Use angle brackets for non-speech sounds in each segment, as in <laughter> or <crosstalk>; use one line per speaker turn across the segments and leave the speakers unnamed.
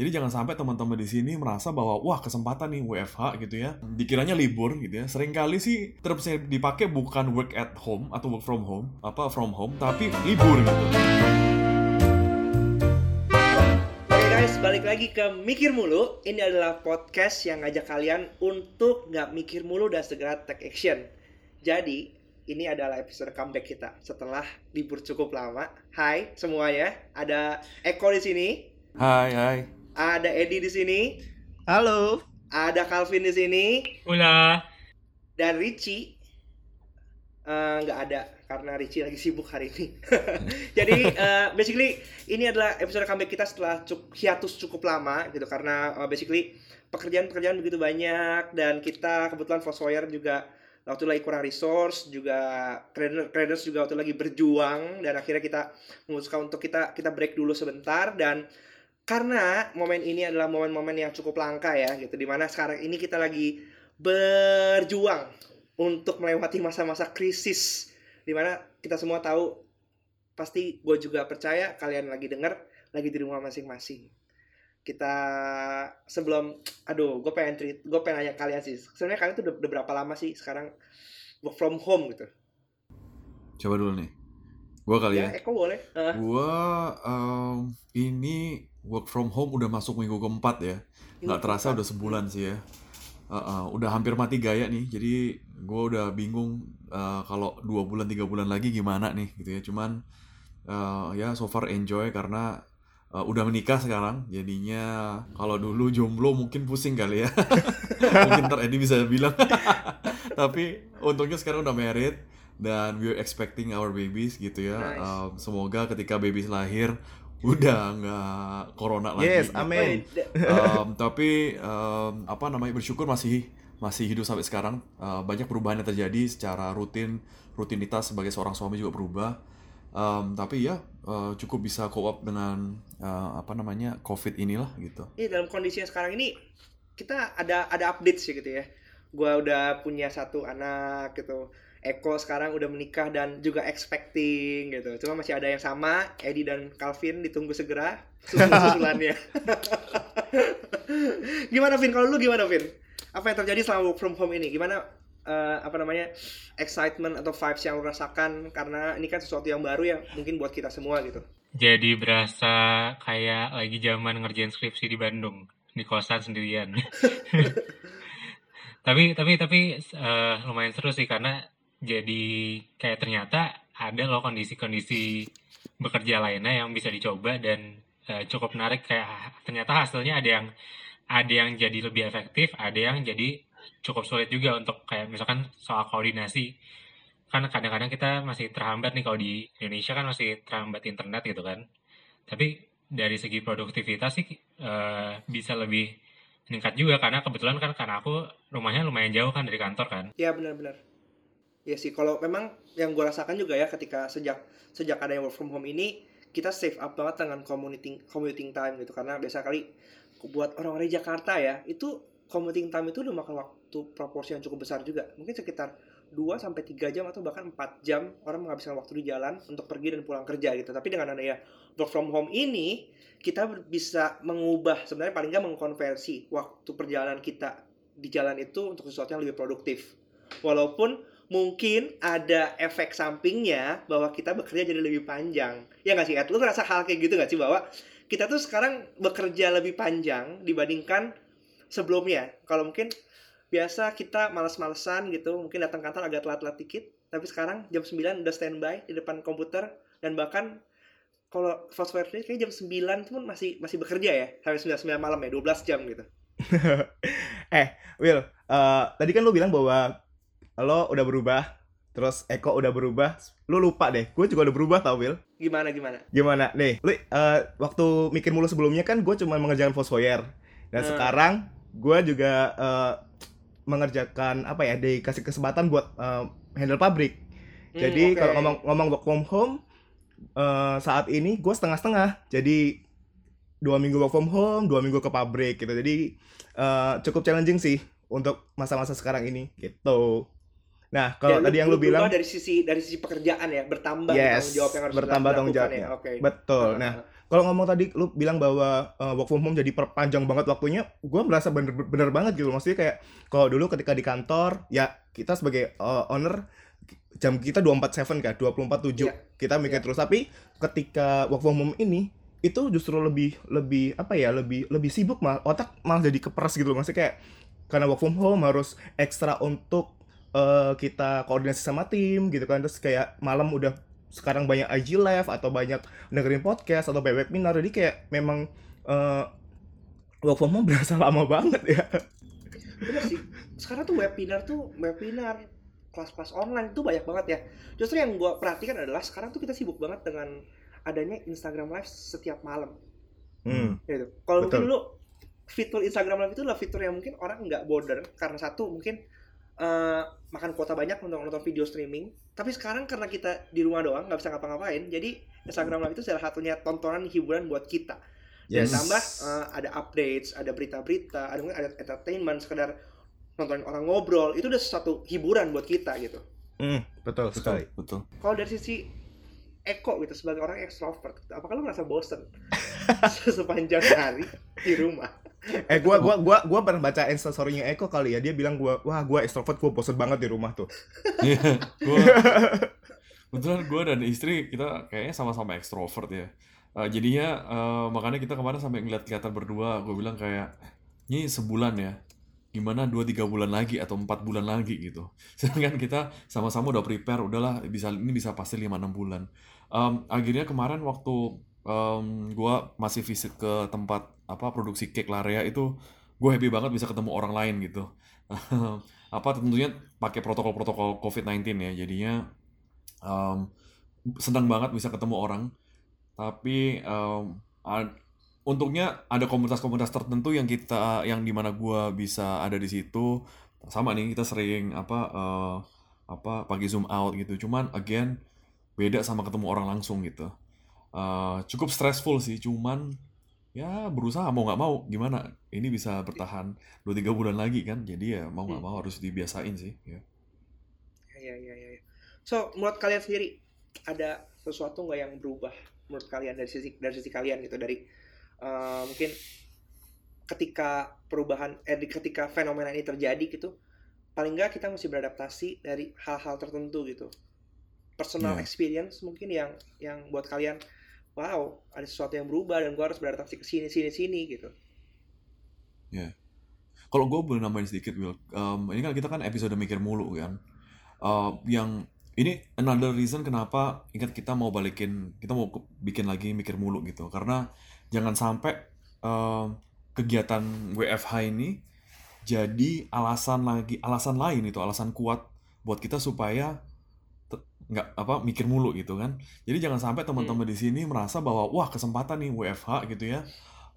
Jadi jangan sampai teman-teman di sini merasa bahwa wah kesempatan nih WFH gitu ya. Dikiranya libur gitu ya. Seringkali sih terus dipakai bukan work at home atau work from home, apa from home, tapi libur gitu.
Oke guys, balik lagi ke Mikir Mulu. Ini adalah podcast yang ngajak kalian untuk nggak mikir mulu dan segera take action. Jadi, ini adalah episode comeback kita setelah libur cukup lama. Hai semuanya, ada Eko di sini,
Hai, hai.
Ada Edi di sini,
Halo.
ada Calvin di sini,
Ula.
dan Richie eh, nggak ada karena Richie lagi sibuk hari ini. <laughs> Jadi eh, basically ini adalah episode comeback kita setelah cuk hiatus cukup lama gitu karena eh, basically pekerjaan-pekerjaan begitu banyak dan kita kebetulan Fossoyer juga waktu lagi kurang resource juga trader traders juga waktu lagi berjuang dan akhirnya kita memutuskan untuk kita kita break dulu sebentar dan karena momen ini adalah momen-momen yang cukup langka ya gitu. Di mana sekarang ini kita lagi berjuang untuk melewati masa-masa krisis. Di mana kita semua tahu pasti gue juga percaya kalian lagi denger lagi di rumah masing-masing. Kita sebelum aduh gue pengen cerit gue pengen nanya kalian sih. Sebenarnya kalian tuh udah, udah berapa lama sih sekarang work from home gitu?
Coba dulu nih. Gua kali ya.
ya. Eko boleh. Eh,
Gua em, ini work from home udah masuk minggu keempat ya. Nggak terasa udah sebulan sih ya. Uh, uh, udah hampir mati gaya nih. Jadi gua udah bingung uh, kalau dua bulan tiga bulan lagi gimana nih gitu ya. Cuman uh, ya so far enjoy karena uh, udah menikah sekarang. Jadinya kalau dulu jomblo mungkin pusing kali ya. <laughs> mungkin ntar Edi bisa bilang. <laughs> Tapi untungnya sekarang udah married dan we're expecting our babies gitu ya.
Nice.
Um, semoga ketika babies lahir udah nggak corona lagi.
Yes,
gitu.
amin.
Um, tapi um, apa namanya bersyukur masih masih hidup sampai sekarang. Uh, banyak perubahan yang terjadi secara rutin rutinitas sebagai seorang suami juga berubah. Um, tapi ya uh, cukup bisa cope up dengan uh, apa namanya covid inilah gitu.
Iya dalam kondisi yang sekarang ini kita ada ada update sih gitu ya. Gua udah punya satu anak gitu. Eko sekarang udah menikah dan juga expecting gitu. Cuma masih ada yang sama, Edi dan Calvin ditunggu segera susul-susulannya. <laughs> gimana Vin? Kalau lu gimana Vin? Apa yang terjadi selama work from home ini? Gimana eh, apa namanya excitement atau vibes yang lu rasakan karena ini kan sesuatu yang baru ya mungkin buat kita semua gitu.
Jadi berasa kayak lagi zaman ngerjain skripsi di Bandung di kosan sendirian. <laughs> tapi tapi tapi eh, lumayan seru sih karena jadi kayak ternyata ada loh kondisi-kondisi bekerja lainnya yang bisa dicoba dan eh, cukup menarik kayak ternyata hasilnya ada yang ada yang jadi lebih efektif, ada yang jadi cukup sulit juga untuk kayak misalkan soal koordinasi kan kadang-kadang kita masih terhambat nih kalau di Indonesia kan masih terhambat internet gitu kan. Tapi dari segi produktivitas sih eh, bisa lebih meningkat juga karena kebetulan kan karena aku rumahnya lumayan jauh kan dari kantor kan.
Ya benar-benar. Ya sih, kalau memang yang gue rasakan juga ya ketika sejak sejak ada yang work from home ini kita save up banget dengan commuting commuting time gitu. Karena biasa kali buat orang-orang Jakarta ya itu commuting time itu udah makan waktu proporsi yang cukup besar juga. Mungkin sekitar 2 sampai 3 jam atau bahkan 4 jam orang menghabiskan waktu di jalan untuk pergi dan pulang kerja gitu. Tapi dengan adanya work from home ini kita bisa mengubah sebenarnya paling nggak mengkonversi waktu perjalanan kita di jalan itu untuk sesuatu yang lebih produktif. Walaupun mungkin ada efek sampingnya bahwa kita bekerja jadi lebih panjang. Ya nggak sih, Ed? Lu ngerasa hal kayak gitu nggak sih bahwa kita tuh sekarang bekerja lebih panjang dibandingkan sebelumnya. Kalau mungkin biasa kita males-malesan gitu, mungkin datang kantor agak telat-telat dikit, tapi sekarang jam 9 udah standby di depan komputer dan bahkan kalau software ini kayak jam 9 pun masih masih bekerja ya sampai 9 9 malam ya 12 jam gitu. <laughs>
eh, Will, eh, tadi kan lu bilang bahwa lo udah berubah, terus Eko udah berubah. Lu lupa deh, gue juga udah berubah tau, Will.
Gimana gimana?
Gimana? Nih, lu eh, waktu mikir mulu sebelumnya kan gue cuma mengerjakan Fossoyer. Dan
Hmm.
sekarang gue juga eh, mengerjakan apa ya, dikasih kesempatan buat eh, handle pabrik.
Hmm,
Jadi
oke.
kalau ngomong ngomong work from home eh, saat ini gue setengah-setengah. Jadi dua minggu work from home, dua minggu ke pabrik gitu. Jadi eh, cukup challenging sih untuk masa-masa sekarang ini gitu. Nah, kalau
Dan
tadi yang lu bilang
dari sisi dari sisi pekerjaan ya bertambah
Yes,
tanggung jawab yang harus
bertambah tanggung jawabnya.
ya. Oke.
betul.
Ah,
Nah,
ah,
kalau ngomong tadi lu bilang bahwa uh, work from home jadi perpanjang banget waktunya, gua merasa bener bener banget gitu. Maksudnya kayak kalau dulu ketika di kantor, ya kita sebagai uh, owner jam kita 24/7 kan, 24/7
Iya.
kita mikir
Iya.
terus. Tapi ketika work from home ini itu justru lebih lebih apa ya lebih lebih sibuk malah otak malah jadi keperas gitu loh maksudnya kayak karena work from home harus ekstra untuk eh, kita koordinasi sama tim gitu kan terus kayak malam udah sekarang banyak IG live atau banyak dengerin podcast atau banyak webinar jadi kayak memang eh, work from home <laughs> berasa lama banget ya
Bener sih. Sekarang tuh webinar tuh webinar kelas-kelas online itu banyak banget ya. Justru yang gue perhatikan adalah sekarang tuh kita sibuk banget dengan adanya Instagram Live setiap malam.
hmm.
Gitu. Kalau mungkin dulu fitur Instagram Live itu adalah fitur yang mungkin orang nggak border karena satu mungkin eh, makan kuota banyak untuk nonton video streaming. Tapi sekarang karena kita di rumah doang nggak bisa ngapa-ngapain, jadi Instagram Live itu salah satunya tontonan hiburan buat kita. Dan
Yes.
tambah eh, ada updates, ada berita-berita, ada mungkin ada entertainment, sekedar nontonin orang ngobrol, itu udah sesuatu hiburan buat kita gitu.
Hmm, betul sekali
betul betul
Kalau dari sisi Eko gitu sebagai orang ekstrovert, apakah lu ngerasa bosen <laughs> sepanjang hari di rumah?
Eh gua gua gua gua pernah baca instastorynya Eko kali ya dia bilang gua wah gua extrovert gua bosen banget di rumah tuh <laughs>
Iya, gua <laughs> kebetulan gue dan istri kita kayaknya sama-sama ekstrovert ya. Eh, jadinya eh, makanya kita kemarin sampai ngeliat kelihatan berdua, gue bilang kayak ini sebulan ya, gimana dua tiga bulan lagi atau empat bulan lagi gitu. <laughs> Sedangkan kita sama-sama udah prepare, udahlah bisa ini bisa pasti lima enam bulan. Em, akhirnya kemarin waktu em, gue masih visit ke tempat apa produksi cake Larea itu, gue happy banget bisa ketemu orang lain gitu. <laughs> apa tentunya pakai protokol-protokol COVID-19 ya, jadinya um, senang banget bisa ketemu orang. Tapi um, ad- untungnya ada komunitas-komunitas tertentu yang kita yang di mana gua bisa ada di situ. Sama nih kita sering apa eh, apa pakai zoom out gitu. Cuman again beda sama ketemu orang langsung gitu. Eh, cukup stressful sih cuman ya berusaha mau nggak mau gimana ini bisa bertahan 2-3 bulan lagi kan jadi ya mau nggak mau harus dibiasain sih ya
Iya iya iya. iya. So menurut kalian sendiri ada sesuatu nggak yang berubah menurut kalian dari sisi dari sisi kalian gitu dari eh, mungkin ketika perubahan eh ketika fenomena ini terjadi gitu paling nggak kita mesti beradaptasi dari hal-hal tertentu gitu personal
Iya.
experience mungkin yang yang buat kalian wow ada sesuatu yang berubah dan gua harus beradaptasi ke sini sini sini gitu
Kalau gue boleh nambahin sedikit, Will. Em, ini kan kita kan episode mikir mulu kan. Eh, yang ini another reason kenapa ingat kita mau balikin, kita mau bikin lagi mikir mulu gitu. Karena jangan sampai em, kegiatan WFH ini jadi alasan lagi, alasan lain itu, alasan kuat buat kita supaya nggak apa mikir mulu gitu kan. Jadi jangan sampai teman-teman di sini merasa bahwa wah kesempatan nih WFH gitu ya.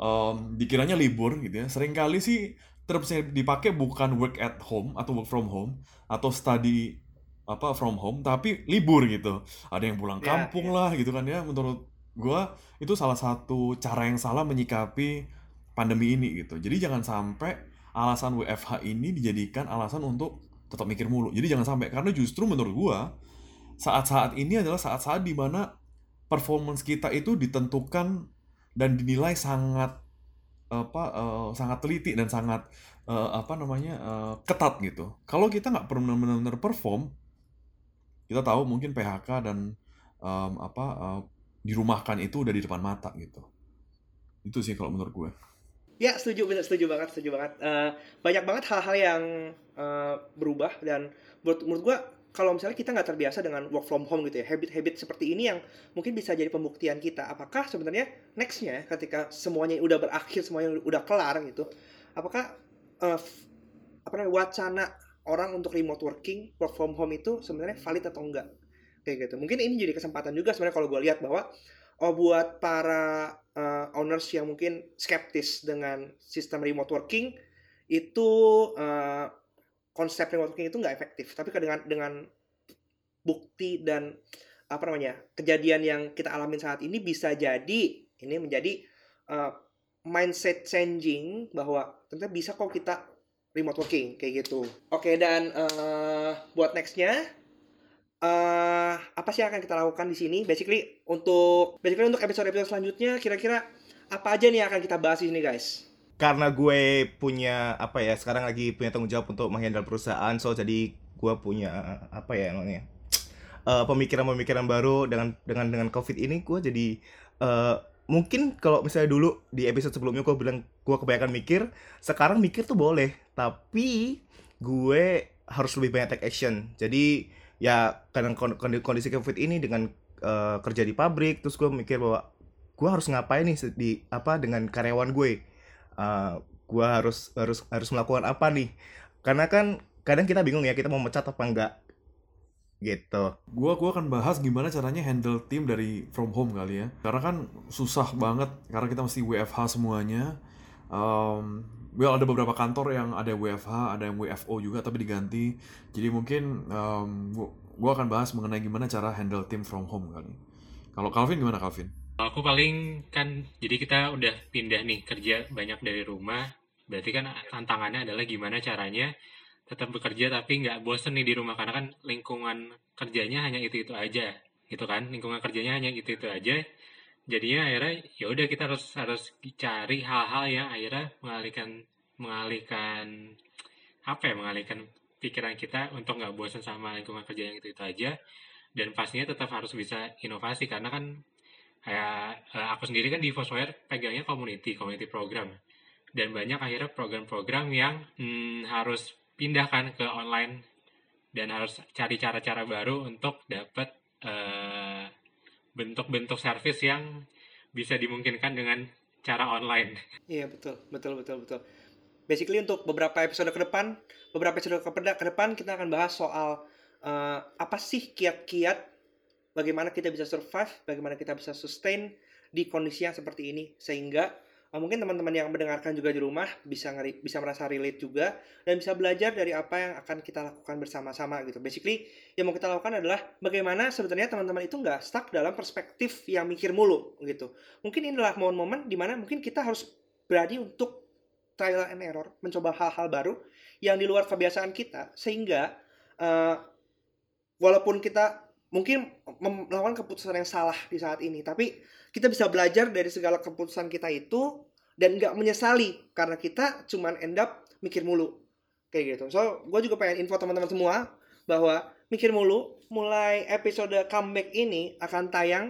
Em, dikiranya libur gitu ya. Seringkali sih terus dipakai bukan work at home atau work from home atau study apa from home tapi libur gitu. Ada yang pulang
Ya,
kampung lah gitu kan ya. Menurut gua itu salah satu cara yang salah menyikapi pandemi ini gitu. Jadi jangan sampai alasan WFH ini dijadikan alasan untuk tetap mikir mulu. Jadi jangan sampai karena justru menurut gua saat-saat ini adalah saat-saat di mana performance kita itu ditentukan dan dinilai sangat apa eh, sangat teliti dan sangat eh, apa namanya eh, ketat gitu. Kalau kita nggak benar-benar perform, kita tahu mungkin PHK dan em, apa eh, dirumahkan itu udah di depan mata gitu. Itu sih kalau menurut gue.
Ya setuju bener setuju banget setuju banget Eh, banyak banget hal-hal yang eh, berubah dan menurut menurut gua kalau misalnya kita nggak terbiasa dengan work from home gitu ya habit-habit seperti ini yang mungkin bisa jadi pembuktian kita apakah sebenarnya nextnya ketika semuanya udah berakhir semuanya udah kelar gitu apakah f- apa namanya wacana orang untuk remote working work from home itu sebenarnya valid atau enggak? Kayak gitu. Mungkin ini jadi kesempatan juga sebenarnya kalau gue lihat bahwa oh buat para uh, owners yang mungkin skeptis dengan sistem remote working itu uh, konsep remote working itu nggak efektif tapi dengan dengan bukti dan apa namanya kejadian yang kita alamin saat ini bisa jadi ini menjadi uh, mindset changing bahwa ternyata bisa kok kita remote working kayak gitu. Oke dan uh, buat nextnya uh, apa sih yang akan kita lakukan di sini? Basically untuk basically untuk episode-episode selanjutnya kira-kira apa aja nih yang akan kita bahas di sini guys?
Karena gue punya apa ya sekarang lagi punya tanggung jawab untuk menghandle perusahaan, so jadi gue punya apa ya namanya uh, pemikiran-pemikiran baru dengan dengan dengan covid ini gue jadi uh, mungkin kalau misalnya dulu di episode sebelumnya gue bilang gue kebanyakan mikir sekarang mikir tuh boleh tapi gue harus lebih banyak take action. Jadi ya kadang kondisi covid ini dengan uh, kerja di pabrik terus gue mikir bahwa gue harus ngapain nih di apa dengan karyawan gue uh, gue harus harus harus melakukan apa nih karena kan kadang kita bingung ya kita mau mecat apa enggak gitu.
Gua gua akan bahas gimana caranya handle tim dari from home kali ya. Karena kan susah banget karena kita mesti WFH semuanya. Um, well ada beberapa kantor yang ada WFH, ada yang WFO juga tapi diganti. Jadi mungkin um, gua, gua akan bahas mengenai gimana cara handle tim from home kali. Kalau Calvin gimana Calvin?
Aku paling kan jadi kita udah pindah nih kerja banyak dari rumah. Berarti kan tantangannya adalah gimana caranya tetap bekerja tapi nggak bosen nih di rumah. Karena kan lingkungan kerjanya hanya itu itu aja gitu kan? Lingkungan kerjanya hanya itu itu aja. Jadinya akhirnya ya udah kita harus harus cari hal-hal yang akhirnya mengalihkan mengalihkan apa ya mengalihkan pikiran kita untuk nggak bosan sama lingkungan kerja yang itu itu aja. Dan pastinya tetap harus bisa inovasi karena kan kayak eh, aku sendiri kan di Fosware pegangnya community community program dan banyak akhirnya program-program yang hmm, harus pindahkan ke online dan harus cari cara-cara baru untuk dapat uh, bentuk-bentuk service yang bisa dimungkinkan dengan cara online. <laughs>
Iya betul, betul, betul, betul. Basically untuk beberapa episode ke depan, beberapa episode ke depan kita akan bahas soal uh, apa sih kiat-kiat bagaimana kita bisa survive, bagaimana kita bisa sustain di kondisi yang seperti ini sehingga uh, mungkin teman-teman yang mendengarkan juga di rumah bisa bisa merasa relate juga dan bisa belajar dari apa yang akan kita lakukan bersama-sama gitu. Basically yang mau kita lakukan adalah bagaimana sebenarnya teman-teman itu nggak stuck dalam perspektif yang mikir mulu gitu. Mungkin ini adalah momen-momen di mana mungkin kita harus berani untuk trial and error, mencoba hal-hal baru yang di luar kebiasaan kita sehingga uh, walaupun kita mungkin melakukan keputusan yang salah di saat ini, tapi kita bisa belajar dari segala keputusan kita itu dan nggak menyesali karena kita cuman end up mikir mulu kayak gitu. So, gue juga pengen info teman-teman semua bahwa mikir mulu mulai episode comeback ini akan tayang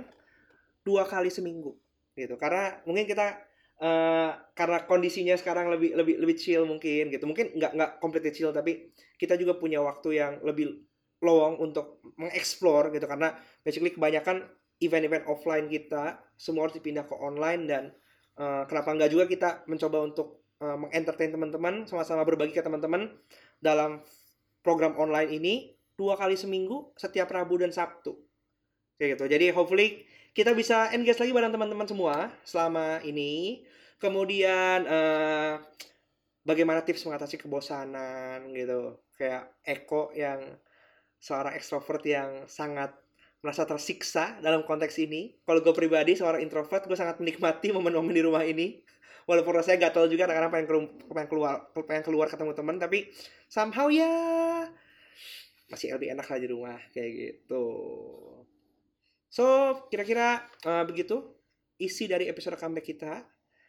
dua kali seminggu gitu. Karena mungkin kita uh, karena kondisinya sekarang lebih lebih lebih chill mungkin gitu. Mungkin nggak nggak completely chill tapi kita juga punya waktu yang lebih lowong untuk mengeksplor gitu. Karena basically kebanyakan event-event offline kita semua harus dipindah ke online dan uh, kenapa enggak juga kita mencoba untuk uh, mengentertain teman-teman sama-sama berbagi ke teman-teman dalam program online ini dua kali seminggu setiap Rabu dan Sabtu. Kayak gitu. Jadi hopefully kita bisa engage lagi bareng teman-teman semua selama ini. Kemudian uh, bagaimana tips mengatasi kebosanan gitu. Kayak Eko yang seorang ekstrovert yang sangat merasa tersiksa dalam konteks ini. Kalau gue pribadi seorang introvert, gue sangat menikmati momen-momen di rumah ini. Walaupun rasanya gatel juga karena pengen, pengen keluar pengen keluar ketemu teman, tapi somehow ya masih lebih enak lah di rumah kayak gitu. So kira-kira uh, begitu isi dari episode comeback kita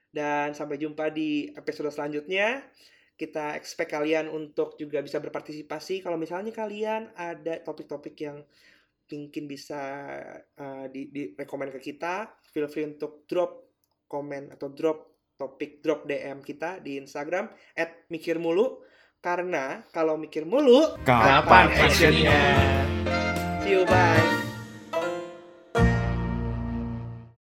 dan sampai jumpa di episode selanjutnya. Kita expect kalian untuk juga bisa berpartisipasi. Kalau misalnya kalian ada topik-topik yang mungkin bisa uh, di, di rekomend ke kita feel free untuk drop komen atau drop topik drop DM kita di Instagram at mikir mulu. Karena kalau mikir mulu
kapan actionnya?
See you bye